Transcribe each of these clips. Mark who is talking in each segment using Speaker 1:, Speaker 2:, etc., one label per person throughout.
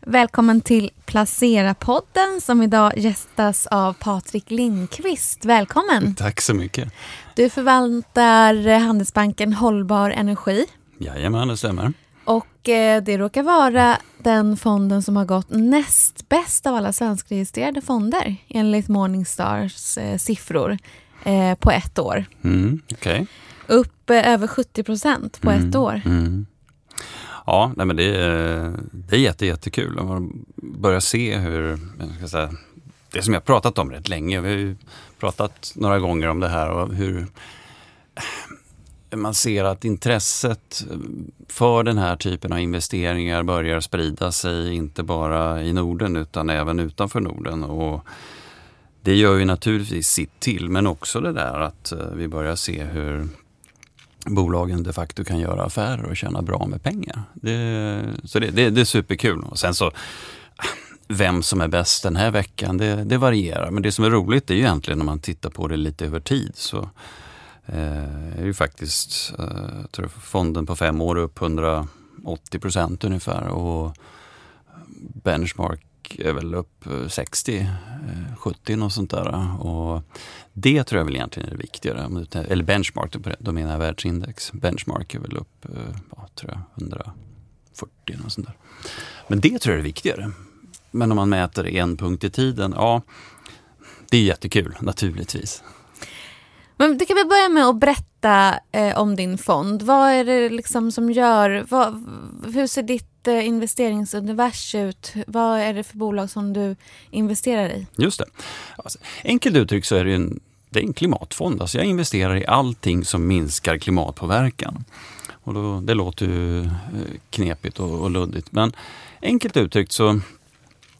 Speaker 1: Välkommen till Placera-podden som idag gästas av Patrik Lindqvist. Välkommen!
Speaker 2: Tack så mycket.
Speaker 1: Du förvaltar Handelsbanken Hållbar Energi.
Speaker 2: Jajamän, det stämmer.
Speaker 1: Och eh, det råkar vara den fonden som har gått näst bäst av alla svenskregistrerade fonder enligt Morningstars eh, siffror eh, på ett år.
Speaker 2: Mm, okay.
Speaker 1: Upp över 70 procent på
Speaker 2: mm,
Speaker 1: ett år.
Speaker 2: Mm. Ja, nej men det, är, det är jätte, jättekul. Man börjar se hur, ska säga, det som jag pratat om rätt länge. Vi har ju pratat några gånger om det här och hur man ser att intresset för den här typen av investeringar börjar sprida sig, inte bara i Norden utan även utanför Norden. Och det gör ju naturligtvis sitt till, men också det där att eh, vi börjar se hur bolagen de facto kan göra affärer och tjäna bra med pengar. Det, så det, det, det är superkul. Och sen så vem som är bäst den här veckan, det, det varierar. Men det som är roligt är ju egentligen om man tittar på det lite över tid. Så eh, är ju faktiskt eh, tror fonden på fem år upp 180 procent ungefär. Och eh, benchmark är väl upp eh, 60-70 och eh, sånt där. Och det tror jag väl egentligen är det viktigare. Eller benchmark, då menar jag världsindex. Benchmark är väl upp eh, ja, tror jag, 140 och sånt där. Men det tror jag är viktigare. Men om man mäter en punkt i tiden, ja, det är jättekul naturligtvis.
Speaker 1: Men du kan väl börja med att berätta eh, om din fond. Vad är det liksom som gör, vad, hur ser ditt eh, investeringsunivers ut? Vad är det för bolag som du investerar i?
Speaker 2: Just det. Alltså, enkelt uttryckt så är det en, det är en klimatfond. Alltså jag investerar i allting som minskar klimatpåverkan. Och då, det låter ju eh, knepigt och, och luddigt men enkelt uttryckt så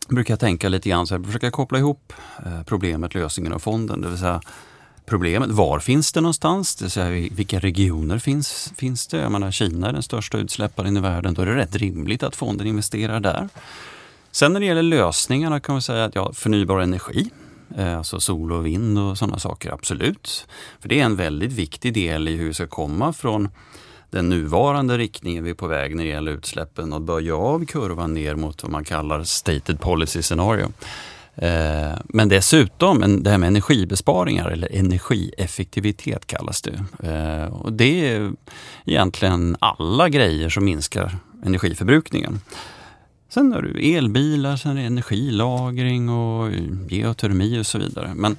Speaker 2: brukar jag tänka lite grann så här, försöka koppla ihop eh, problemet, lösningen och fonden. Det vill säga problemet, var finns det någonstans? Det säga, vilka regioner finns, finns det? Jag menar, Kina är den största utsläpparen i världen. Då är det rätt rimligt att fonden investerar där. Sen när det gäller lösningarna kan man säga att ja, förnybar energi, eh, alltså sol och vind och sådana saker, absolut. För det är en väldigt viktig del i hur vi ska komma från den nuvarande riktningen vi är på väg när det gäller utsläppen och böja av kurvan ner mot vad man kallar stated policy scenario. Eh, men dessutom det här med energibesparingar eller energieffektivitet kallas det. Eh, och det är egentligen alla grejer som minskar energiförbrukningen. Sen har du elbilar, sen är det energilagring och geotermi och så vidare. Men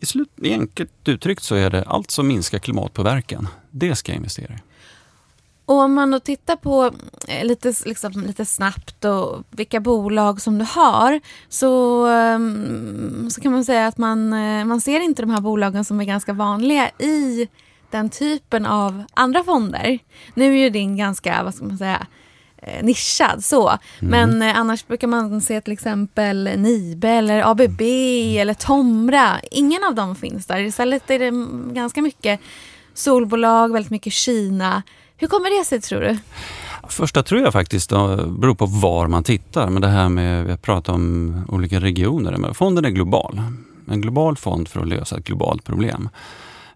Speaker 2: i slut, enkelt uttryckt så är det allt som minskar klimatpåverkan. Det ska jag investera i.
Speaker 1: Och om man då tittar på eh, lite, liksom, lite snabbt och vilka bolag som du har så, ehm, så kan man säga att man, eh, man ser inte de här bolagen som är ganska vanliga i den typen av andra fonder. Nu är ju din ganska, vad ska man säga, eh, nischad så. Mm. Men annars brukar man se till exempel Nibe eller ABB mm. eller Tomra. Ingen av dem finns där. Istället är det ganska mycket solbolag, väldigt mycket Kina hur kommer det sig tror du?
Speaker 2: Första tror jag faktiskt då, beror på var man tittar. Men det här med, vi har pratat om olika regioner. Men fonden är global. En global fond för att lösa ett globalt problem.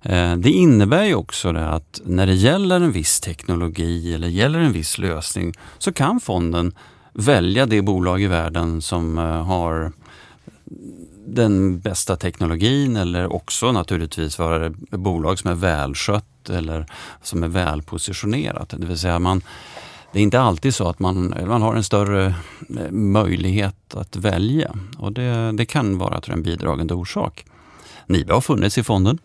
Speaker 2: Eh, det innebär ju också det att när det gäller en viss teknologi eller gäller en viss lösning så kan fonden välja det bolag i världen som eh, har den bästa teknologin eller också naturligtvis vara ett bolag som är välskött eller som är välpositionerat. Det vill säga man, det är inte alltid så att man, man har en större eh, möjlighet att välja och det, det kan vara tror jag, en bidragande orsak. Nibe har funnits i fonden.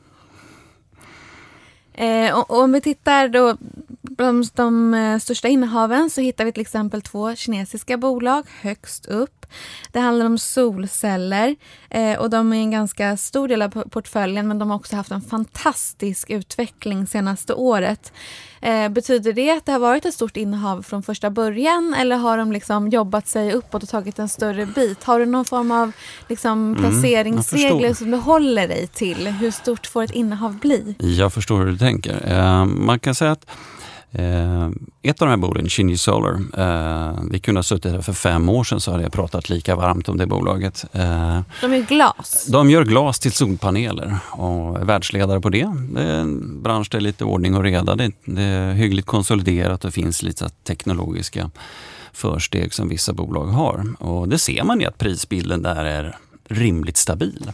Speaker 1: Eh, och, och om vi tittar då de, de eh, största innehaven så hittar vi till exempel två kinesiska bolag högst upp. Det handlar om solceller eh, och de är en ganska stor del av portföljen men de har också haft en fantastisk utveckling senaste året. Eh, betyder det att det har varit ett stort innehav från första början eller har de liksom jobbat sig uppåt och tagit en större bit? Har du någon form av liksom mm, placeringsregler mm, som du håller dig till? Hur stort får ett innehav bli?
Speaker 2: Jag förstår hur du tänker. Uh, man kan säga att Eh, ett av de här bolagen, Shinji Solar, eh, vi kunde ha suttit här för fem år sedan så hade jag pratat lika varmt om det bolaget.
Speaker 1: Eh, de gör glas?
Speaker 2: De gör glas till solpaneler och är världsledare på det. Det är en bransch där det är lite ordning och reda. Det är, det är hyggligt konsoliderat och finns lite teknologiska försteg som vissa bolag har. Och det ser man i att prisbilden där är rimligt stabil.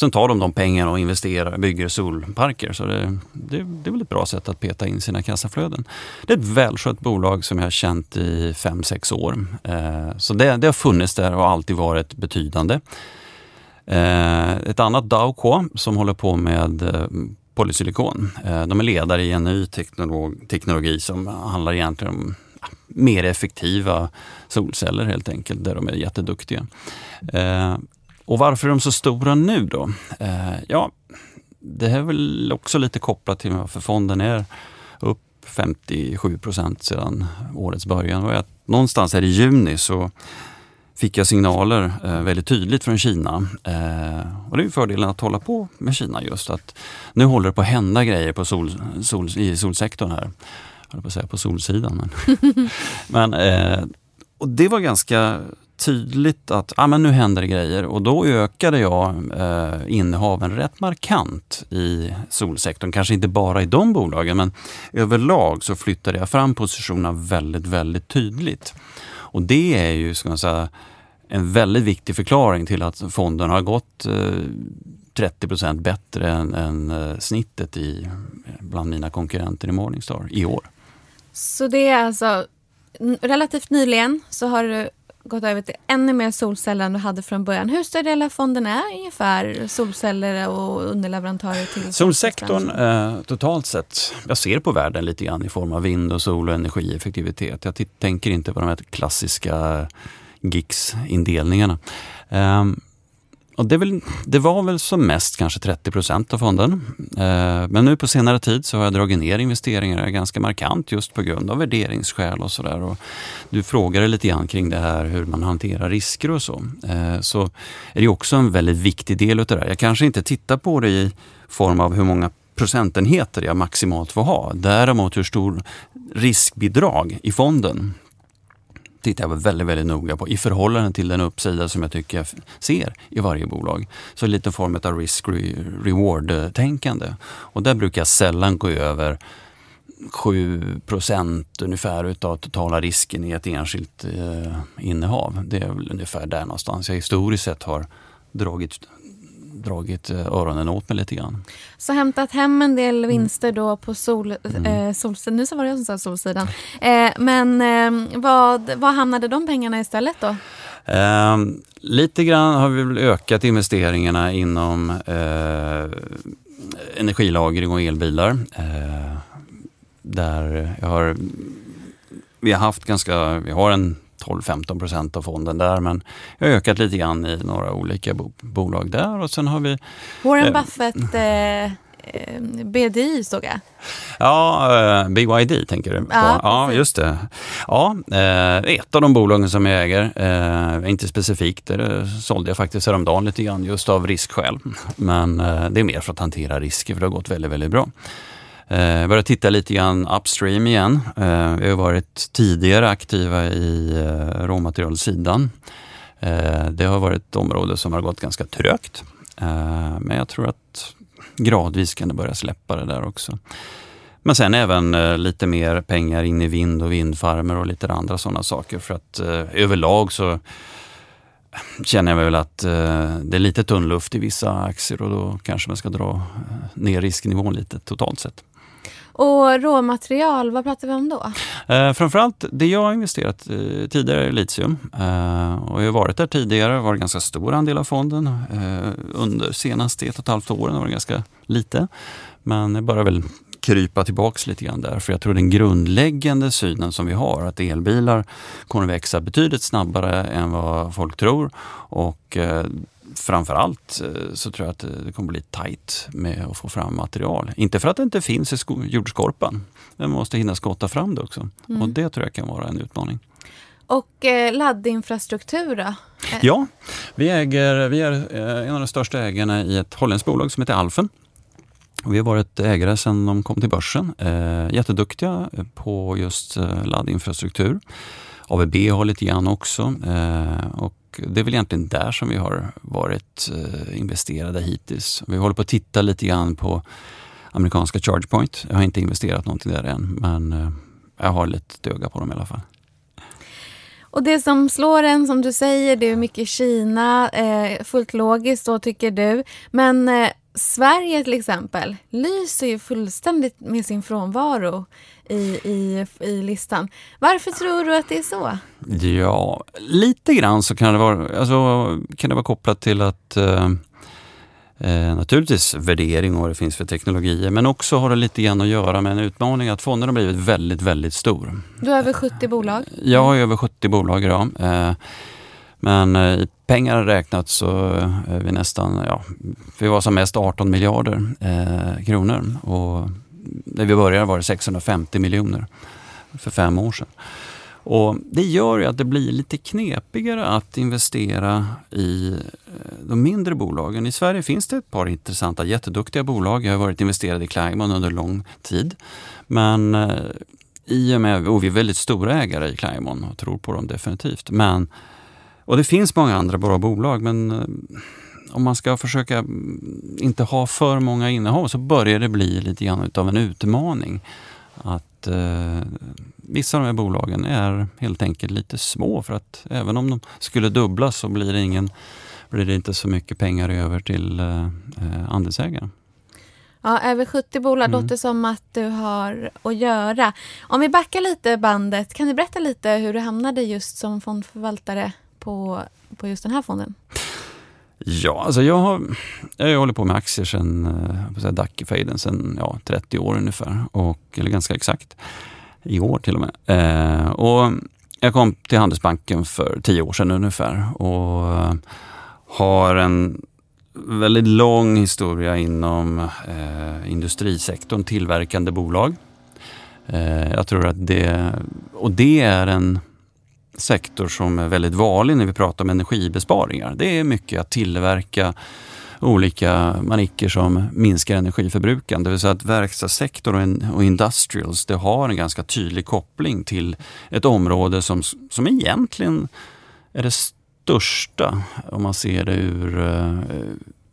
Speaker 2: Sen tar de de pengarna och investerar, och bygger solparker. Så det, det, det är väl ett bra sätt att peta in sina kassaflöden. Det är ett välskött bolag som jag har känt i 5-6 år. Eh, så det, det har funnits där och alltid varit betydande. Eh, ett annat Dowco som håller på med eh, polysilikon. Eh, de är ledare i en ny teknolog, teknologi som handlar egentligen om mer effektiva solceller helt enkelt, där de är jätteduktiga. Eh, och varför är de så stora nu då? Eh, ja, det är väl också lite kopplat till varför fonden är upp 57 procent sedan årets början. Någonstans här i juni så fick jag signaler eh, väldigt tydligt från Kina. Eh, och det är fördelen att hålla på med Kina just att nu håller det på att hända grejer på sol, sol, i solsektorn här. Jag höll på att säga på solsidan. Men, men eh, och det var ganska tydligt att ah, men nu händer det grejer och då ökade jag eh, innehaven rätt markant i solsektorn. Kanske inte bara i de bolagen men överlag så flyttade jag fram positionerna väldigt, väldigt tydligt. Och det är ju ska man säga, en väldigt viktig förklaring till att fonden har gått eh, 30 procent bättre än, än eh, snittet i, bland mina konkurrenter i Morningstar i år.
Speaker 1: Så det är alltså relativt nyligen så har du gått över till ännu mer solceller än du hade från början. Hur stor del av fonden är ungefär solceller och underleverantörer till
Speaker 2: Solsektorn eh, totalt sett, jag ser på världen lite grann i form av vind och sol och energieffektivitet. Jag tänker inte på de här klassiska eh, GIX-indelningarna. Um, ehm, och det, väl, det, var väl som mest kanske 30 procent av fonden. Eh, men nu på senare tid så har jag dragit ner investeringar ganska markant just på grund av värderingsskäl och sådär. Du frågade lite grann kring det här hur man hanterar risker och så. Eh, så är det också en väldigt viktig del av det där. Jag kanske inte tittar på det i form av hur många procentenheter jag maximalt får ha. Däremot hur stor riskbidrag i fonden tittar jag väldigt, väldigt noga på i förhållande till den uppsida som jag tycker jag ser i varje bolag. Så lite form av risk-reward-tänkande. Och där brukar jag sällan gå över 7 procent ungefär utav totala risken i ett enskilt eh, innehav. Det är väl ungefär där någonstans jag historiskt sett har dragit dragit eh, öronen åt mig lite grann.
Speaker 1: Så hämtat hem en del mm. vinster då på sol, mm. eh, solsidan, nu så var det jag som sa solsidan. Eh, men eh, vad, vad hamnade de pengarna istället då?
Speaker 2: Eh, lite grann har vi väl ökat investeringarna inom eh, energilagring och elbilar. Eh, där jag har, vi har haft ganska, vi har en 12-15 procent av fonden där. Men jag har ökat lite grann i några olika bo bolag där och sen har vi...
Speaker 1: Warren eh, Buffett eh, eh BDI såg jag.
Speaker 2: Ja, eh, BYD tänker du på. Ja, ja just det. Ja, ett av de bolagen som jag äger, inte specifikt, det sålde jag faktiskt häromdagen lite grann just av riskskäl. Men det är mer för att hantera risker för det har gått väldigt, väldigt bra. Eh, började titta lite grann upstream igen. Eh, vi har varit tidigare aktiva i eh, råmaterialsidan. Eh, det har varit ett område som har gått ganska trögt. Eh, men jag tror att gradvis kan det börja släppa det där också. Men sen även eh, lite mer pengar in i vind och vindfarmer och lite andra sådana saker för att eh, överlag så känner jag väl att eh, det är lite tunn luft i vissa aktier och då kanske man ska dra ner risknivån lite totalt sett.
Speaker 1: Och råmaterial, vad pratar vi om då?
Speaker 2: Eh, framförallt det jag har investerat eh, tidigare är litium. Eh, och jag har varit där tidigare, var en ganska stor andel av fonden. Eh, under senaste ett och ett halvt åren var det ganska lite. Men det börjar väl krypa tillbaks lite grann där. För jag tror den grundläggande synen som vi har, att elbilar kommer att växa betydligt snabbare än vad folk tror. Och eh, framförallt eh, så tror jag att det kommer bli tajt med att få fram material. Inte för att det inte finns i jordskorpan. Men man måste hinna skotta fram det också. Mm. Och det tror jag kan vara en utmaning.
Speaker 1: Och eh, laddinfrastruktur då?
Speaker 2: Eh. Ja, vi, äger, vi är eh, en av de största ägarna i ett holländskt bolag som heter Alfen. Vi har varit ägare sedan de kom till börsen. Eh, jätteduktiga på just eh, laddinfrastruktur. ABB har lite grann också. Eh, och det är väl egentligen där som vi har varit eh, investerade hittills. Vi håller på att titta lite grann på amerikanska ChargePoint. Jag har inte investerat någonting där än men eh, jag har lite öga på dem i alla fall.
Speaker 1: Och det som slår en, som du säger, det är mycket Kina, eh, fullt logiskt då tycker du. Men eh, Sverige till exempel lyser ju fullständigt med sin frånvaro i, i, i listan. Varför tror du att det är så?
Speaker 2: Ja, lite grann så kan det vara, alltså, kan det vara kopplat till att eh, eh, naturligtvis värdering och vad det finns för teknologier men också har det lite grann att göra med en utmaning att fonden har blivit väldigt, väldigt stor.
Speaker 1: Du har över 70 bolag?
Speaker 2: Jag har över 70 bolag idag. Eh, men eh, i pengar räknat så eh, är vi nästan, ja, vi var som mest 18 miljarder eh, kronor och när vi började var det 650 miljoner för fem år sedan. Och Det gör ju att det blir lite knepigare att investera i eh, de mindre bolagen. I Sverige finns det ett par intressanta, jätteduktiga bolag. Jag har varit investerad i Climon under lång tid. Men eh, i och med, och vi är väldigt stora ägare i Climon och tror på dem definitivt. Men, och det finns många andra bra bolag men eh, om man ska försöka inte ha för många innehav så börjar det bli lite grann av en utmaning. Att eh, vissa av de här bolagen är helt enkelt lite små för att även om de skulle dubblas så blir det, ingen, blir det inte så mycket pengar över till eh, eh andelsägare.
Speaker 1: Ja, över 70 bolag mm. låter som att du har att göra. Om vi backar lite bandet, kan du berätta lite hur du hamnade just som fondförvaltare på, på just den här fonden?
Speaker 2: Ja, alltså jag har, jag håller på med aktier sen eh, Dackefejden sen ja, 30 år ungefär, och, eller ganska exakt. I år till och med. Eh, och jag kom till Handelsbanken för 10 år sedan ungefär och eh, har en väldigt lång historia inom eh, industrisektorn, tillverkande bolag. Eh, jag tror att det, och det är en sektor som är väldigt vanlig när vi pratar om energibesparingar. Det är mycket att tillverka olika manicker som minskar energiförbrukande. Det vill säga att verkstadssektorn och industrials det har en ganska tydlig koppling till ett område som, som egentligen är det största om man ser det ur eh,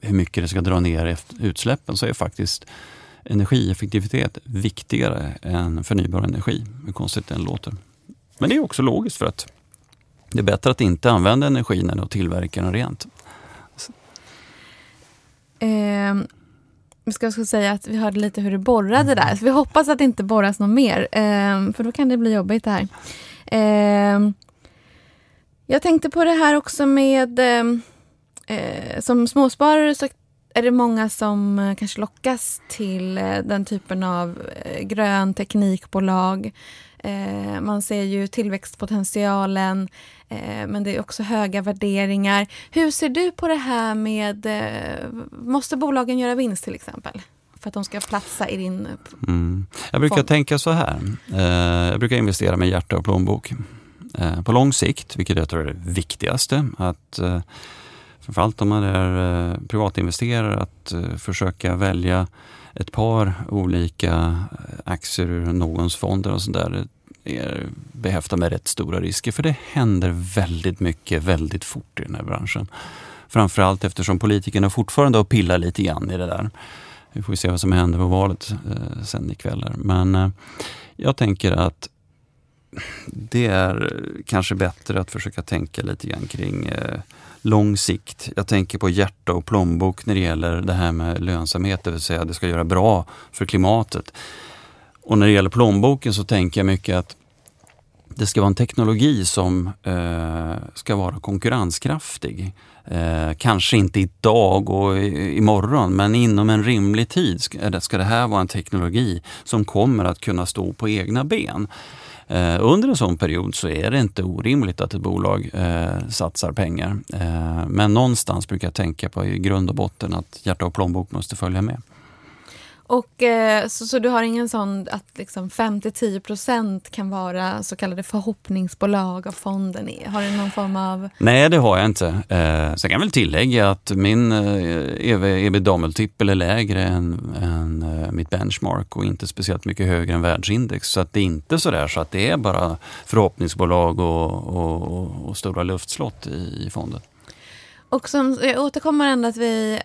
Speaker 2: hur mycket det ska dra ner utsläppen så är faktiskt energieffektivitet viktigare än förnybar energi, hur konstigt det än låter. Men det är också logiskt för att det är bättre att inte använda energin än att tillverka den rent.
Speaker 1: Eh, vi ska också säga att vi hörde lite hur det borrade där, så vi hoppas att det inte borras något mer, eh, för då kan det bli jobbigt det här. Eh, jag tänkte på det här också med, ehm, eh, som småsparare så är det många som eh, kanske lockas till eh, den typen av grön teknikbolag Eh, man ser ju tillväxtpotentialen, eh, men det är också höga värderingar. Hur ser du på det här med, eh, måste bolagen göra vinst till exempel? För att de ska platsa i din
Speaker 2: mm. Jag brukar fond. tänka så här, eh, jag brukar investera med hjärta och plånbok. Eh, på lång sikt, vilket jag tror är det viktigaste, att eh, framförallt om man är eh, privatinvesterare, att eh, försöka välja ett par olika eh, aktier ur någons fonder och sånt där är behäftad med rätt stora risker för det händer väldigt mycket väldigt fort i den här branschen. Framförallt eftersom politikerna fortfarande har pillat lite grann i det där. Vi får se vad som händer på valet eh, sen ikväll. Men eh, jag tänker att det är kanske bättre att försöka tänka lite grann kring eh, lång sikt. Jag tänker på hjärta och plånbok när det gäller det här med lönsamhet, det vill säga att det ska göra bra för klimatet. Och när det gäller plånboken så tänker jag mycket att det ska vara en teknologi som eh, ska vara konkurrenskraftig. Eh, kanske inte idag och imorgon men inom en rimlig tid ska, ska det här vara en teknologi som kommer att kunna stå på egna ben. Eh, under en sån period så är det inte orimligt att ett bolag eh, satsar pengar. Eh, men någonstans brukar jag tänka på i grund och botten att hjärta och plånbok måste följa med.
Speaker 1: Och, eh, så, så du har ingen sån att liksom 5-10% kan vara så kallade förhoppningsbolag av fonden? Har du någon form av...
Speaker 2: Nej, det har jag inte. Eh, sen kan jag väl tillägga att min eh, ebitda-multipel är lägre än, än eh, mitt benchmark och inte speciellt mycket högre än världsindex. Så att det är inte så där så att det är bara förhoppningsbolag och, och, och stora luftslott i, i fonden.
Speaker 1: Och som, jag återkommer ändå att vi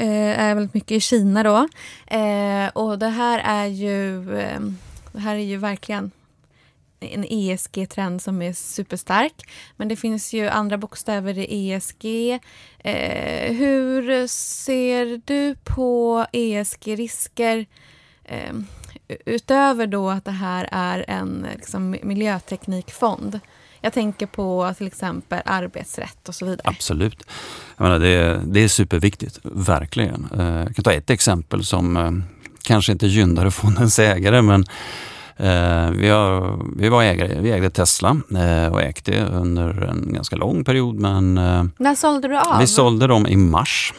Speaker 1: Eh, är väldigt mycket i Kina då. Eh, och det här är ju, eh, det här är ju verkligen en ESG-trend som är superstark. Men det finns ju andra bokstäver i ESG. Eh, hur ser du på ESG-risker eh, utöver då att det här är en liksom, miljöteknikfond? Jag tänker på till exempel arbetsrätt och så vidare.
Speaker 2: Absolut. Jag menar, det, är, det är superviktigt, verkligen. Eh, jag kan ta ett exempel som eh, kanske inte gynnar fondens ägare men Eh, vi, har, vi, var ägare, vi ägde Tesla och ägde under en ganska lång period. Men,
Speaker 1: När sålde du av?
Speaker 2: Vi sålde dem i mars.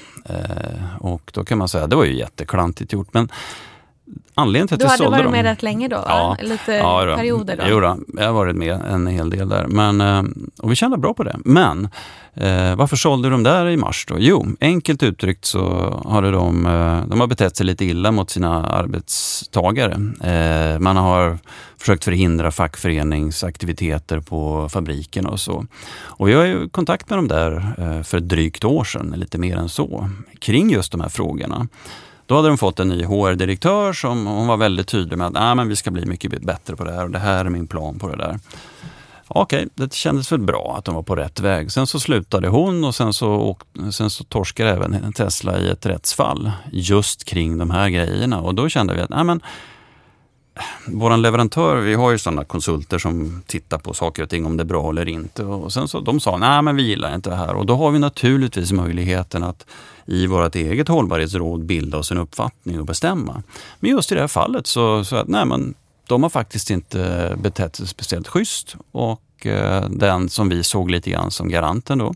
Speaker 2: och då kan man säga det var ju jätteklantigt gjort. Men anledningen till att
Speaker 1: du
Speaker 2: vi sålde
Speaker 1: dem... Du hade varit
Speaker 2: med
Speaker 1: rätt länge då?
Speaker 2: Ja,
Speaker 1: Lite
Speaker 2: ja, då.
Speaker 1: perioder då?
Speaker 2: Jo då, jag har varit med en hel del där. Men, eh, och vi tjänade bra på det. Men eh, varför sålde de där i mars då? Jo, enkelt uttryckt så hade de, eh, de har betett sig lite illa mot sina arbetstagare. Eh, man har försökt förhindra fackföreningsaktiviteter på fabriken och så. Och vi har ju kontakt med dem där eh, för ett drygt år sedan, lite mer än så, kring just de här frågorna. Då hade de fått en ny HR-direktör som hon var väldigt tydlig med att ah, men vi ska bli mycket bättre på det här och det här är min plan på det där. Okej, det kändes väl bra att de var på rätt väg. Sen så slutade hon och sen så, sen så torskade även Tesla i ett rättsfall just kring de här grejerna och då kände vi att ah, men, vår leverantör, vi har ju sådana konsulter som tittar på saker och ting om det är bra eller inte. Och sen så de sa, nej men vi gillar inte det här. Och då har vi naturligtvis möjligheten att i vårt eget hållbarhetsråd bilda oss en uppfattning och bestämma. Men just i det här fallet så, så att, nej men de har faktiskt inte betett sig speciellt schysst och eh, den som vi såg lite grann som garanten då,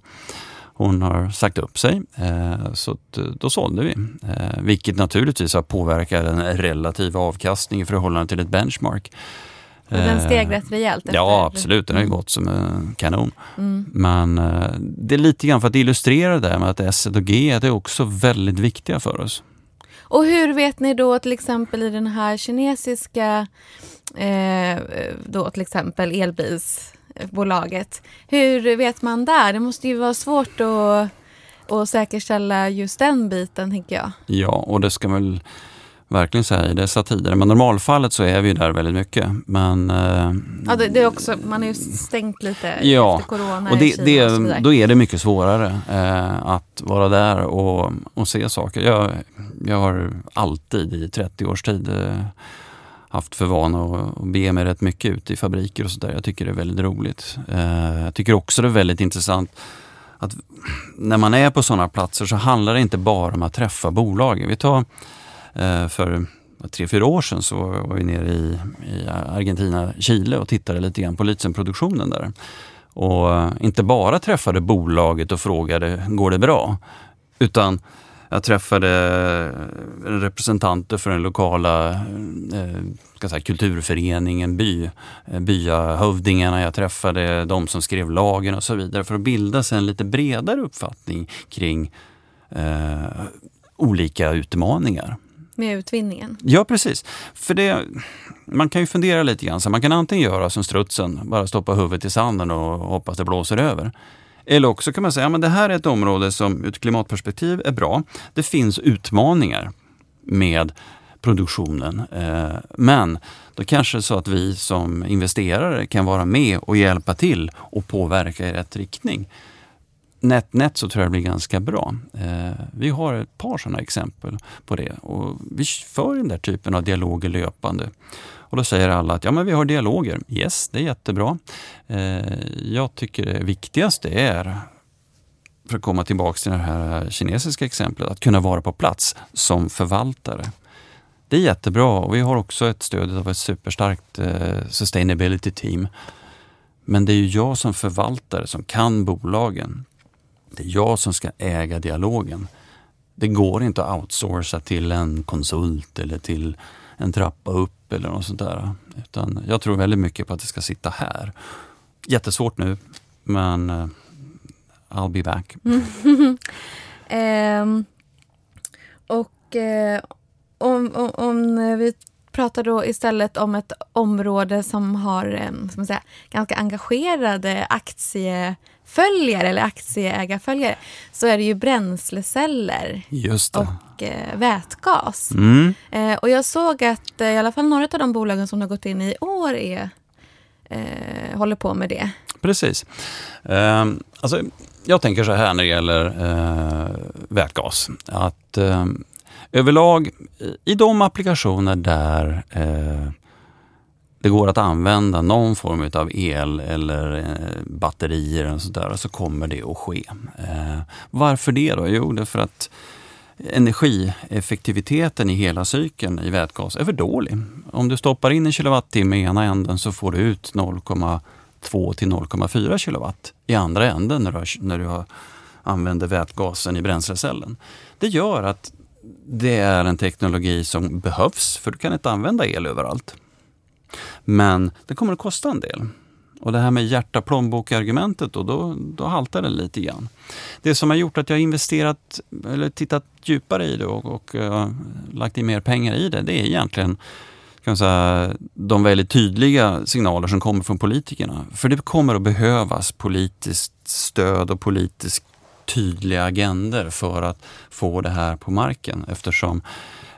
Speaker 2: hon har sagt upp sig. Eh, så eh, då sålde vi. Eh, vilket naturligtvis har påverkat den relativa avkastningen i förhållande till ett benchmark.
Speaker 1: Den steg rätt rejält? Efter.
Speaker 2: Ja, absolut. Den har ju mm. gått som en kanon. Mm. Men det är lite grann för att illustrera det med att S och G är också väldigt viktiga för oss.
Speaker 1: Och hur vet ni då till exempel i den här kinesiska, eh, då till exempel elbils bolaget. Hur vet man där? Det måste ju vara svårt att, att säkerställa just den biten, tänker jag.
Speaker 2: Ja, och det ska väl verkligen säga i dessa tider. Men normalfallet så är vi där väldigt mycket. Men,
Speaker 1: eh, ja, det, det, är också, man är ju stängt lite
Speaker 2: ja,
Speaker 1: efter corona
Speaker 2: och, det, det, och Då är det mycket svårare eh, att vara där och, och se saker. Jag, jag har alltid i 30 års tid eh, haft för vana att bege mig rätt mycket ut i fabriker och sådär. Jag tycker det är väldigt roligt. Eh, jag tycker också det är väldigt intressant att när man är på sådana platser så handlar det inte bara om att träffa bolagen. Vi tar eh, för tre, fyra år sedan så var vi nere i, i Argentina, Chile och tittade lite grann på litiumproduktionen där. Och inte bara träffade bolaget och frågade, går det bra? Utan jag träffade representanter för den lokala eh, ska säga, kulturföreningen, by, eh, byahövdingarna. Jag träffade de som skrev lagen och så vidare för att bilda sig en lite bredare uppfattning kring eh, olika utmaningar.
Speaker 1: Med utvinningen?
Speaker 2: Ja, precis. För det, man kan ju fundera lite grann. Så man kan antingen göra som strutsen, bara stoppa huvudet i sanden och hoppas det blåser över. Eller också kan man säga att ja, det här är ett område som ur ett klimatperspektiv är bra. Det finns utmaningar med produktionen. Eh, men då kanske det är så att vi som investerare kan vara med och hjälpa till och påverka i rätt riktning. Nätt, nätt så tror jag det blir ganska bra. Eh, vi har ett par sådana exempel på det och vi för den där typen av dialoger löpande. Och då säger alla att ja, men vi har dialoger. Yes, det är jättebra. Eh, jag tycker det viktigaste är för att komma tillbaka till det här kinesiska exemplet, att kunna vara på plats som förvaltare. Det är jättebra och vi har också ett stöd av ett superstarkt eh, sustainability team. Men det är ju jag som förvaltare som kan bolagen. Det är jag som ska äga dialogen. Det går inte att outsourca till en konsult eller till en trappa upp eller något sånt där. Utan jag tror väldigt mycket på att det ska sitta här. Jättesvårt nu, men uh, I'll be back.
Speaker 1: um, och uh, om, om, om, vi pratar då istället om ett område som har um, som säga, ganska engagerade aktie följare eller aktieägarföljare så är det ju bränsleceller och eh, vätgas. Mm. Eh, och jag såg att eh, i alla fall några av de bolagen som har gått in i år är eh, håller på med det.
Speaker 2: Precis. Eh, alltså, jag tänker så här när det gäller eh, vätgas. Att eh, överlag i de applikationer där eh, det går att använda någon form av el eller eh, batterier och sådär, så kommer det att ske. Eh, varför det då? Jo, det är för att energieffektiviteten i hela cykeln i vätgas är för dålig. Om du stoppar in en kilowattimme i ena änden så får du ut 0,2 till 0,4 kilowatt i andra änden när du, har, när du använder vätgasen i bränslecellen. Det gör att det är en teknologi som behövs, för du kan inte använda el överallt. Men det kommer att kosta en del. Och det här med hjärta plånbok-argumentet, då, då, då haltar det lite grann. Det som har gjort att jag investerat, eller tittat djupare i det och, och uh, lagt in mer pengar i det, det är egentligen kan säga, de väldigt tydliga signaler som kommer från politikerna. För det kommer att behövas politiskt stöd och politisk tydliga agender för att få det här på marken eftersom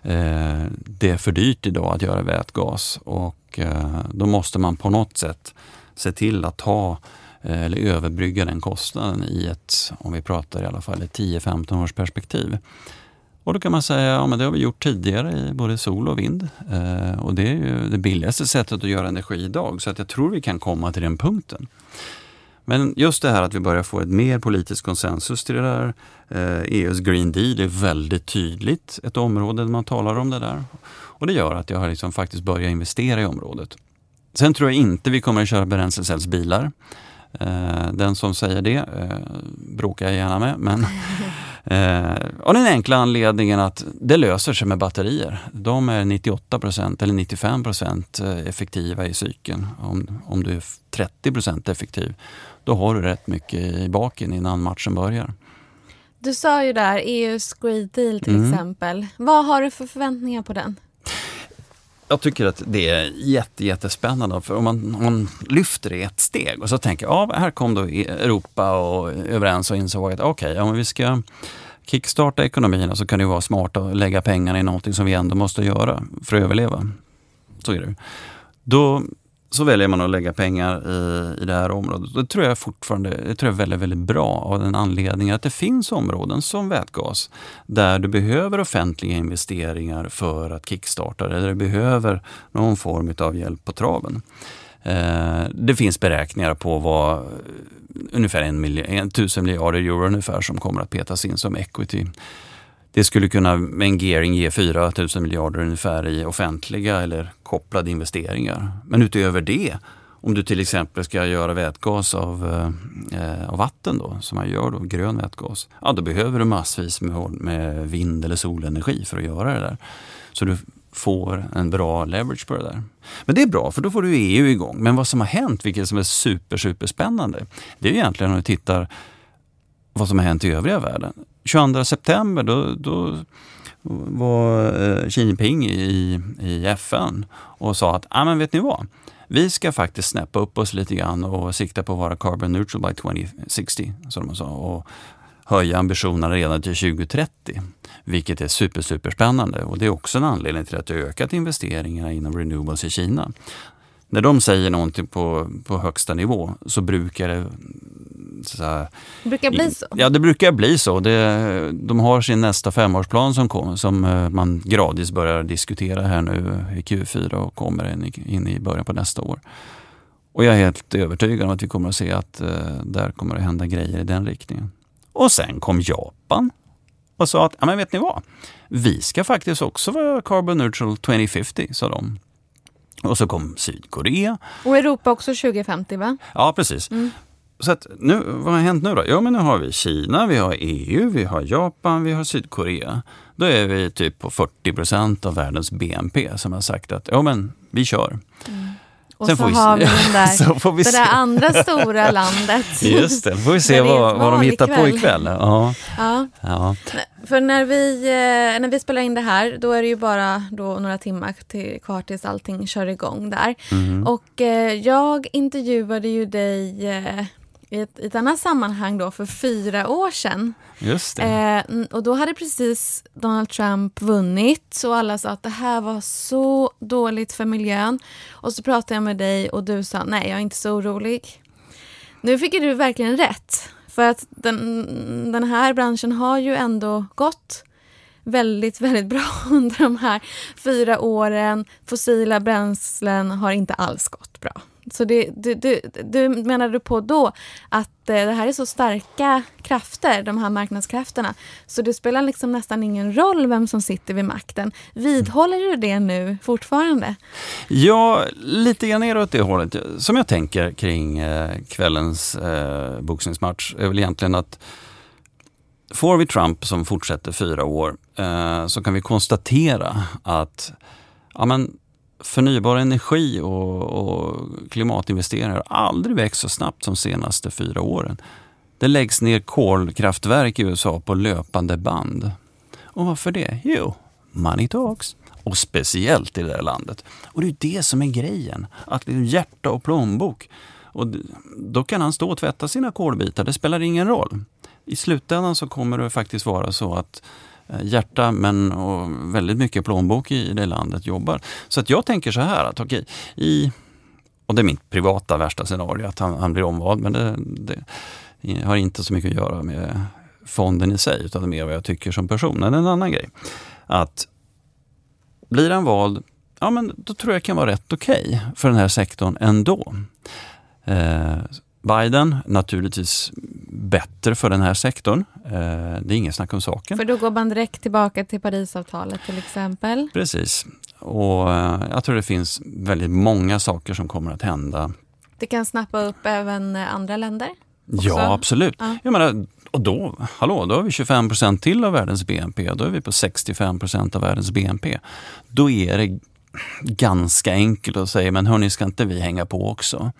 Speaker 2: eh, det är för dyrt idag att göra vätgas och eh, då måste man på något sätt se till att ta eh, eller överbrygga den kostnaden i ett, om vi pratar i alla fall ett 10-15 års perspektiv. Och då kan man säga, ja men det har vi gjort tidigare i både sol och vind. Eh, och det är ju det billigaste sättet att göra energi idag, så att jag tror vi kan komma till den punkten. Men just det här att vi börjar få ett mer politisk konsensus till det där. Eh, e EUs Green Deal är väldigt tydligt ett område där man talar om det där. Och det gör att jag har liksom faktiskt börjat investera i området. Sen tror jag inte vi kommer att köra bränslecellsbilar. Eh, den som säger det eh, bråkar jag gärna med. Men, eh, av den enkla anledningen att det löser sig med batterier. De är 98% eller 95% effektiva i cykeln. Om, om du är 30% effektiv, då har du rätt mycket i baken innan matchen börjar.
Speaker 1: Du sa ju där EUs Green Deal till mm. exempel. Vad har du för förväntningar på den?
Speaker 2: Jag tycker att det är jätte, jättespännande. För om man, om man lyfter det ett steg och så tänker ja, här kom då e- Europa och överens och insåg att okej, okay, om vi ska kickstarta ekonomin så kan det vara smart att lägga pengarna i någonting som vi ändå måste göra för att överleva. Så är det. Då så väljer man att lägga pengar i, i det här området. Det tror jag fortfarande det tror jag är väldigt, väldigt bra av den anledningen att det finns områden som vätgas där du behöver offentliga investeringar för att kickstarta det, där du behöver någon form av hjälp på traven. Eh, det finns beräkningar på vad ungefär en, miljard, en tusen miljarder euro ungefär som kommer att petas in som equity det skulle kunna med en gearing ge 4 000 miljarder ungefär i offentliga eller kopplade investeringar. Men utöver det, om du till exempel ska göra vätgas av, eh, av vatten då, som man gör då, grön vätgas, ja då behöver du massvis med, med vind eller solenergi för att göra det där. Så du får en bra leverage på det där. Men det är bra, för då får du EU igång. Men vad som har hänt, vilket som är super, super spännande, det är egentligen om du tittar vad som har hänt i övriga världen. 22 september då, då var eh, Xi Jinping i, i FN och sa att, ah, men vet ni vad? Vi ska faktiskt snäppa upp oss lite grann och sikta på att vara carbon neutral by 2060, som de sa. Och höja ambitionerna redan till 2030, vilket är super, super spännande. Och det är också en anledning till att det ökat investeringarna inom renewables i Kina. När de säger någonting på, på högsta nivå så brukar det så här,
Speaker 1: det brukar bli så?
Speaker 2: Ja, det brukar bli så. Det, de har sin nästa femårsplan som, kom, som eh, man gradvis börjar diskutera här nu i Q4 och kommer in i, in i början på nästa år. Och jag är helt övertygad om att vi kommer att se att uh, där kommer att hända grejer i den riktningen. Och sen kom Japan och sa att, ja men vet ni vad? Vi ska faktiskt också vara carbon neutral 2050, sa de. Och så kom Sydkorea.
Speaker 1: Och Europa också 2050 va?
Speaker 2: Ja, precis. Mm. Så att nu, vad har hänt nu då? Ja, men nu har vi Kina, vi har EU, vi har Japan, vi har Sydkorea. Då är vi typ på 40 procent av världens BNP som har sagt att ja, men vi kör. Mm.
Speaker 1: Och Sen så, vi, har vi, den där, så får vi det där andra stora landet.
Speaker 2: Just det, får vi se vad, vad de hittar ikväll. på ikväll. Ja.
Speaker 1: Ja. ja. För när vi, eh, när vi spelar in det här, då är det ju bara då några timmar till, kvar tills allting kör igång där. Mm. Och eh, jag intervjuade ju dig eh, i ett, i ett annat sammanhang då för fyra år sedan.
Speaker 2: Just det.
Speaker 1: Eh, och då hade precis Donald Trump vunnit och alla sa att det här var så dåligt för miljön. Och så pratade jag med dig och du sa nej, jag är inte så orolig. Nu fick du verkligen rätt. För att den, den här branschen har ju ändå gått väldigt, väldigt bra under de här fyra åren. Fossila bränslen har inte alls gått bra. Så det, du, du, du menade på då att eh, det här är så starka krafter, de här marknadskrafterna, så det spelar liksom nästan ingen roll vem som sitter vid makten. Vidhåller du det nu fortfarande?
Speaker 2: Ja, lite grann är det åt det hållet. Som jag tänker kring eh, kvällens eh, boxningsmatch är väl egentligen att får vi Trump som fortsätter fyra år eh, så kan vi konstatera att ja, men, förnybar energi och, och klimatinvesteringar har aldrig växt så snabbt som de senaste fyra åren. Det läggs ner kolkraftverk i USA på löpande band. Och varför det? Jo, money talks. Och speciellt i det här landet. Och det är det som är grejen. Att liksom hjärta och plånbok. Och då kan han stå och tvätta sina kolbitar, det spelar ingen roll. I slutändan så kommer det faktiskt vara så att Eh, hjärta men och väldigt mycket plånbok i det landet jobbar. Så att jag tänker så här att okej, i, och det är mitt privata värsta scenario att han, han blir omvald men det, det, har inte så mycket att göra med fonden i sig utan det är mer vad jag tycker som person. Men en annan grej. Att blir han vald, ja men då tror jag det kan vara rätt okej okay för den här sektorn ändå. Eh, Biden, naturligtvis bättre för den här sektorn. Eh, det är inget snack om saken.
Speaker 1: För då går man direkt tillbaka till Parisavtalet till exempel?
Speaker 2: Precis. Och eh, jag tror det finns väldigt många saker som kommer att hända.
Speaker 1: Det kan snappa upp även andra länder? Också?
Speaker 2: Ja, absolut. Ja. Jag menar, och då, hallå, då har vi 25 procent till av världens BNP. Då är vi på 65 procent av världens BNP. Då är det ganska enkelt att säga, men hörni, ska inte vi hänga på också?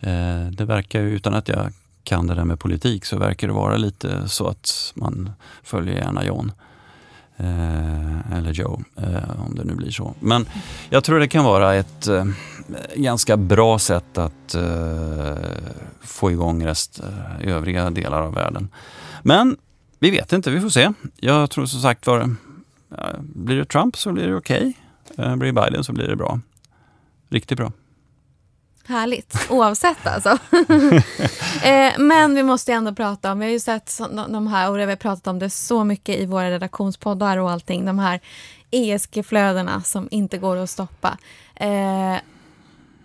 Speaker 2: Eh, det verkar ju, utan att jag kan det där med politik, så verkar det vara lite så att man följer gärna John. Eh, eller Joe, eh, om det nu blir så. Men jag tror det kan vara ett eh, ganska bra sätt att eh, få igång rest, eh, övriga delar av världen. Men vi vet inte, vi får se. Jag tror som sagt var, blir det Trump så blir det okej. Okay. Blir det Biden så blir det bra. Riktigt bra.
Speaker 1: Härligt, oavsett alltså. eh, men vi måste ändå prata om, vi har ju sett de här, och vi har pratat om det så mycket i våra redaktionspoddar och allting, de här ESG-flödena som inte går att stoppa. Eh,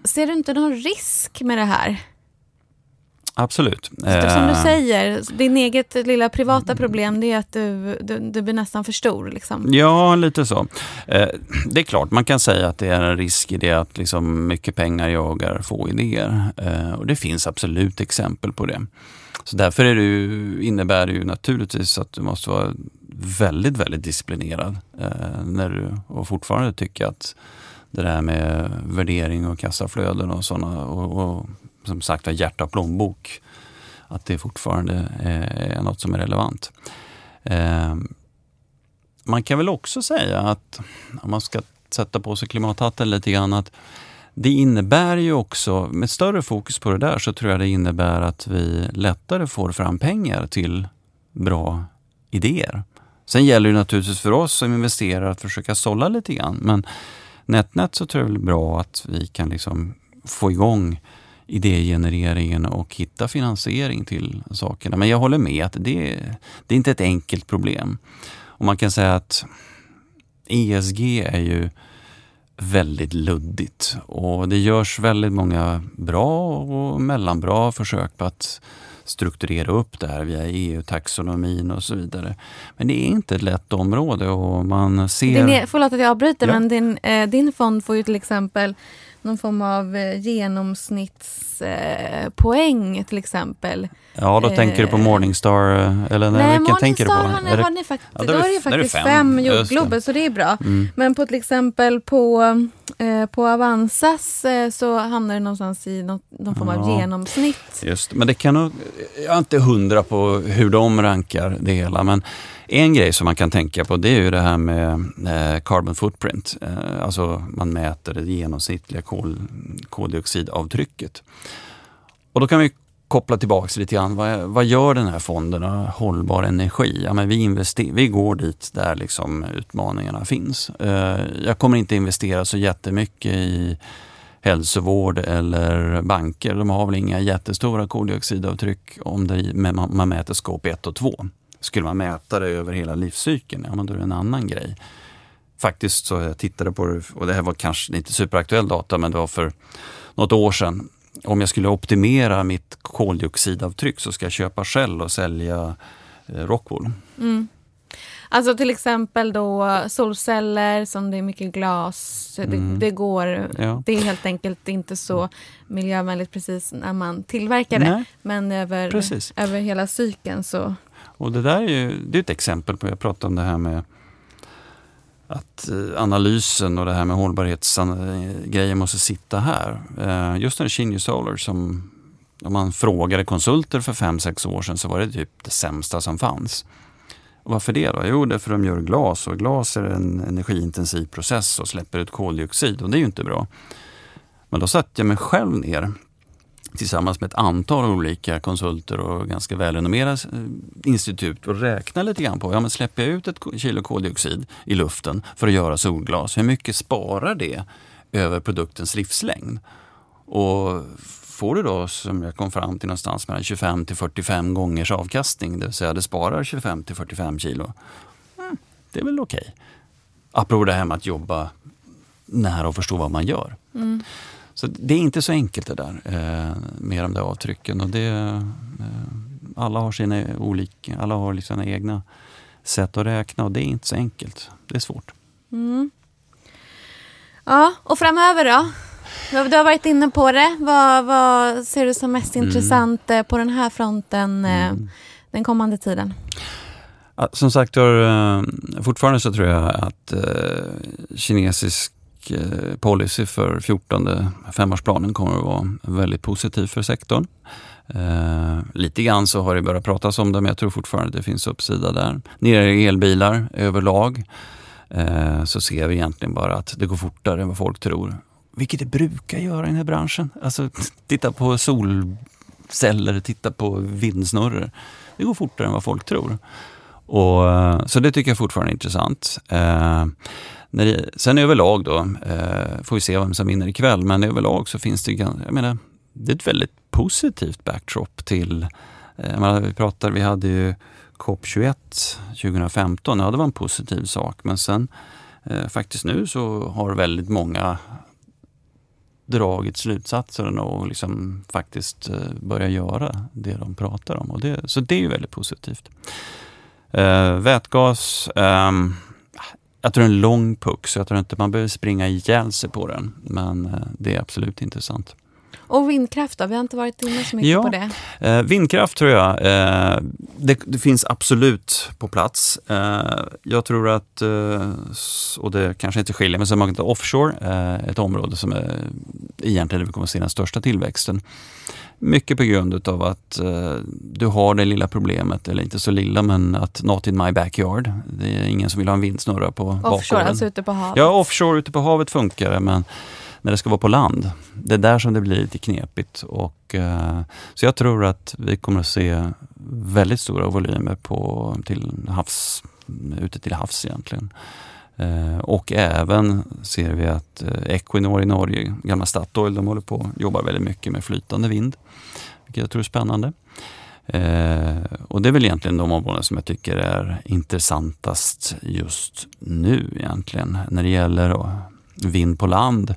Speaker 1: ser du inte någon risk med det här?
Speaker 2: Absolut.
Speaker 1: Som du eh. säger, din eget lilla privata problem det är att du, du, du blir nästan för stor. Liksom.
Speaker 2: Ja, lite så. Eh, det är klart, man kan säga att det är en risk i det att liksom mycket pengar jagar få idéer. Eh, och det finns absolut exempel på det. Så därför är det innebär det ju naturligtvis att du måste vara väldigt, väldigt disciplinerad när du, och fortfarande tycker att det där med värdering och kassaflöden och sådana och, och som sagt var hjärta och plånbok, att det fortfarande eh, är något som är relevant. Eh, man kan väl också säga att, om man ska sätta på sig klimathatten lite grann, att det innebär ju också, med större fokus på det där, så tror jag det innebär att vi lättare får fram pengar till bra idéer. Sen gäller det naturligtvis för oss som investerar att försöka sålla lite grann, men nätnät så tror jag det är bra att vi kan liksom få igång idégenereringen och hitta finansiering till sakerna. Men jag håller med att det, det är inte ett enkelt problem. Och man kan säga att ESG är ju väldigt luddigt och det görs väldigt många bra och mellanbra försök på att strukturera upp det här via EU-taxonomin och så vidare. Men det är inte ett lätt område och man ser...
Speaker 1: Din, förlåt att jag avbryter, ja. men din, eh, din fond får ju till exempel någon form av eh, genomsnittspoäng eh, till exempel.
Speaker 2: Ja, då eh, tänker du på Morningstar, eller nej, vilken tänker du på?
Speaker 1: Har ni, har ni fakt ja, då, är det ju faktiskt fem, fem jordglober, så det är bra. Mm. Men på till exempel på, eh, på Avanzas eh, så hamnar det någonstans i något, någon form av genomsnitt.
Speaker 2: Just men det kan nog, jag är inte hundra på hur de rankar det hela, men en grej som man kan tänka på det är ju det här med eh, carbon footprint. Alltså man mäter det genomsnittliga kol, koldioxidavtrycket. Och då kan vi koppla tillbaka lite grann. Vad, vad gör den här fonden? Hållbar energi? Ja, men vi, invester, vi går dit där liksom utmaningarna finns. Eh, jag kommer inte investera så jättemycket i hälsovård eller banker. De har väl inga jättestora koldioxidavtryck om det, man mäter skåp 1 och 2. Skulle man mäta det över hela livscykeln, ja men då är det en annan grej. Faktiskt så jag tittade på det, och det här var kanske inte superaktuell data, men det var för något år sedan. Om jag skulle optimera mitt koldioxidavtryck så ska jag köpa Shell och sälja eh, Rockwool. Mm.
Speaker 1: Alltså till exempel då solceller som det är mycket glas. Det, mm. det går, ja. det är helt enkelt inte så miljövänligt precis när man tillverkar det. Nej. Men över, över hela cykeln så...
Speaker 2: Och det där är ju det är ett exempel på, jag pratade om det här med att eh, analysen och det här med hållbarhetsgrejer måste sitta här. Eh, just när det Shinju Solar som om man frågade konsulter för fem sex år sedan så var det typ det sämsta som fanns. Och varför det då? Jo, det är för att de gör glas och glas är en energiintensiv process och släpper ut koldioxid och det är ju inte bra. Men då satte jag mig själv ner tillsammans med ett antal olika konsulter och ganska välrenommerade eh, institut och räkna lite grann på, ja men släpper jag ut ett kilo koldioxid i luften för att göra solglas, hur mycket sparar det över produktens livslängd? Och får du då, som jag kom fram till, någonstans mellan 25 till 45 gångers avkastning, det vill säga det sparar 25 till 45 kilo. Mm, det är väl okej. Okay. Apropå det här med att jobba nära och förstå vad man gör. Mm. Så det är inte så enkelt det där eh, med de där avtrycken. Och det, eh, alla har sina olika, alla har liksom sina egna sätt att räkna och det är inte så enkelt. Det är svårt. Mm.
Speaker 1: Ja, och framöver då? Du har varit inne på det. Vad, vad ser du som mest mm. intressant eh, på den här fronten mm. den kommande tiden?
Speaker 2: Som sagt eh, fortfarande så tror jag att kinesisk Eh, policy för 14 femårsplanen kommer att vara väldigt positiv för sektorn. Eh, lite grann så har det börjat pratas om det men jag tror fortfarande att det finns uppsida där. Nere i elbilar överlag eh, så ser vi egentligen bara att det går fortare än vad folk tror. Vilket det brukar göra i den här branschen. Alltså titta på solceller, titta på vindsnurror. Det går fortare än vad folk tror. Och, eh, så det tycker jag fortfarande är intressant. Eh, när det, sen överlag då, eh, får vi se vem som vinner ikväll, men överlag så finns det, jag menar, det är ett väldigt positivt backdrop till, eh, menar, vi pratar, vi hade ju COP21 2015, ja det var en positiv sak, men sen eh, faktiskt nu så har väldigt många dragit slutsatser och liksom faktiskt eh, börjat göra det de pratar om. Och det, så det är ju väldigt positivt. Eh, vätgas, eh, jag tror det är en lång puck så jag tror inte man behöver springa ihjäl sig på den. Men eh, det är absolut intressant.
Speaker 1: Och vindkraft då? Vi har inte varit inne så mycket
Speaker 2: ja,
Speaker 1: på det.
Speaker 2: Eh, vindkraft tror jag, eh, det, det, finns absolut på plats. Eh, jag tror att, eh, och det kanske inte skiljer, men så man kan offshore, eh, ett område som är egentligen där vi kommer att se den största tillväxten. Mycket på grund av att eh, du har det lilla problemet, eller inte så lilla, men att not in my backyard. Det är ingen som vill ha en vindsnurra på offshore, bakgården.
Speaker 1: Offshore, alltså ute på havet?
Speaker 2: Ja, offshore ute på havet funkar det, men när det ska vara på land. Det är där som det blir lite knepigt. Och, eh, så jag tror att vi kommer att se väldigt stora volymer på, till havs, ute till havs egentligen. Eh, och även ser vi att eh, Equinor i Norge, gamla Statoil, de håller på och jobbar väldigt mycket med flytande vind. Vilket jag tror är spännande. Eh, och det är väl egentligen de områden som jag tycker är intressantast just nu egentligen. När det gäller vind på land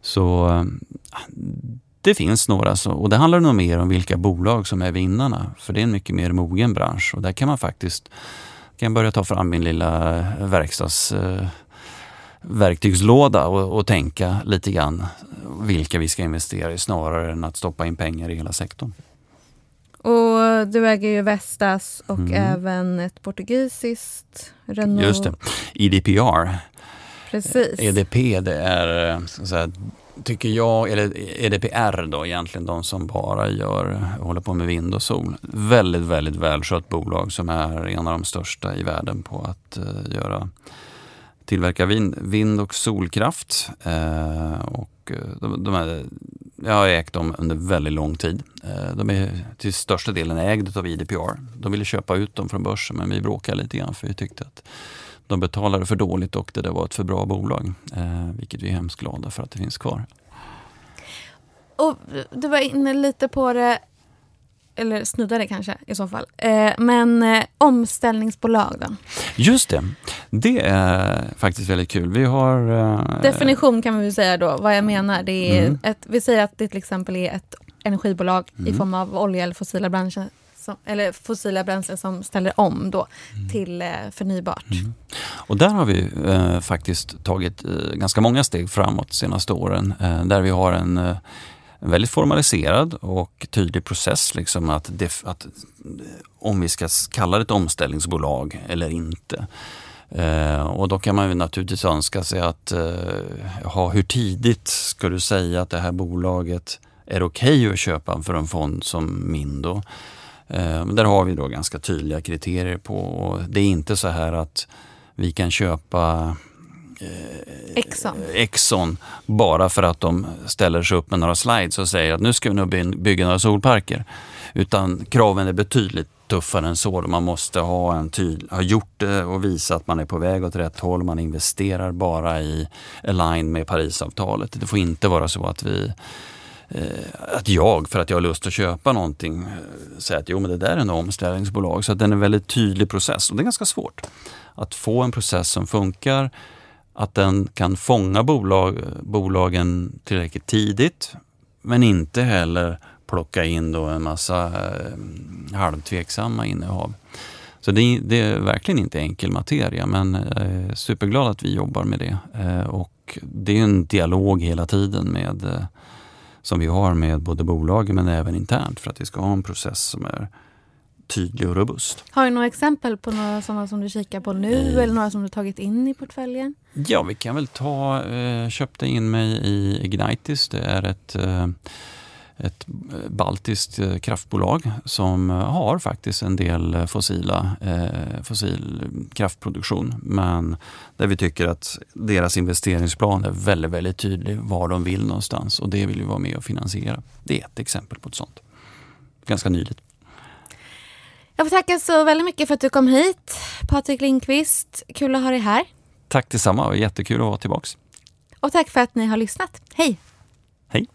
Speaker 2: så det finns några så, och det handlar nog mer om vilka bolag som är vinnarna. För det är en mycket mer mogen bransch och där kan man faktiskt kan börja ta fram min lilla verkstads eh, verktygslåda och, och, tänka lite grann vilka vi ska investera i snarare än att stoppa in pengar i hela sektorn.
Speaker 1: Och du äger ju Vestas och mm. även ett portugisiskt Renault.
Speaker 2: Just det, EDPR.
Speaker 1: Precis.
Speaker 2: EDP det är eh, så att säga, tycker jag, eller EDPR då egentligen, de som bara gör, håller på med vind och sol. Väldigt, väldigt välskött bolag som är en av de största i världen på att uh, göra tillverka vind, vind och solkraft. Uh, och de, de är Jag har ägt dem under väldigt lång tid. Uh, de är till största delen ägda av IDPR. De ville köpa ut dem från börsen men vi bråkade lite grann för vi tyckte att de betalade för dåligt och det var ett för bra bolag. Eh, vilket vi är hemskt glada för att det finns kvar.
Speaker 1: Och du var inne lite på det, eller snuddade kanske i så fall. Eh, men eh, omställningsbolag då?
Speaker 2: Just det, det är faktiskt väldigt kul. Vi har... Eh,
Speaker 1: Definition kan vi säga då, vad jag menar. Det är mm. ett, vi säger att det till exempel är ett energibolag mm. i form av olja eller fossila branscher som, eller fossila bränslen som ställer om då mm. till eh, förnybart. Mm.
Speaker 2: Och där har vi eh, faktiskt tagit eh, ganska många steg framåt de senaste åren. Eh, där vi har en, en, väldigt formaliserad och tydlig process. Liksom att, def, att om vi ska kalla det ett omställningsbolag eller inte. Eh, och då kan man ju naturligtvis önska sig att, eh, hur tidigt ska du säga att det här bolaget är okej okay att köpa för en fond som min då? Eh, där har vi då ganska tydliga kriterier på. Det är inte så här att vi kan köpa
Speaker 1: eh, Exxon.
Speaker 2: Exxon bara för att de ställer sig upp med några slides och säger att nu ska vi nog bygga några solparker. Utan kraven är betydligt tuffare än så. Man måste ha, en tydlig, ha gjort det och visa att man är på väg åt rätt håll. Man investerar bara i align med Parisavtalet. Det får inte vara så att vi Eh, att jag, för att jag har lust att köpa någonting, eh, säger att jo men det där är en omställningsbolag. Så att den är en väldigt tydlig process och det är ganska svårt. Att få en process som funkar, att den kan fånga bolag, bolagen tillräckligt tidigt men inte heller plocka in då en massa eh, halvtveksamma innehav. Så det, det, är verkligen inte enkel materia men jag är superglad att vi jobbar med det. Eh, och det är en dialog hela tiden med eh, som vi har med både bolagen men även internt för att vi ska ha en process som är tydlig och robust.
Speaker 1: Har du några exempel på några sådana som du kikar på nu eh. eller några som du tagit in i portföljen?
Speaker 2: Ja, vi kan väl ta, eh, köpte in mig i Ignitis. Det är ett eh, ett baltiskt eh, kraftbolag som har faktiskt en del fossila, eh, fossil kraftproduktion. Men där vi tycker att deras investeringsplan är väldigt, väldigt tydlig var de vill någonstans och det vill vi vara med och finansiera. Det är ett exempel på ett sånt. Ganska nyligt.
Speaker 1: Jag får tacka så väldigt mycket för att du kom hit, Patrik Lindqvist. Kul att ha dig här.
Speaker 2: Tack detsamma jättekul att vara tillbaks.
Speaker 1: Och tack för att ni har lyssnat. Hej!
Speaker 2: Hej!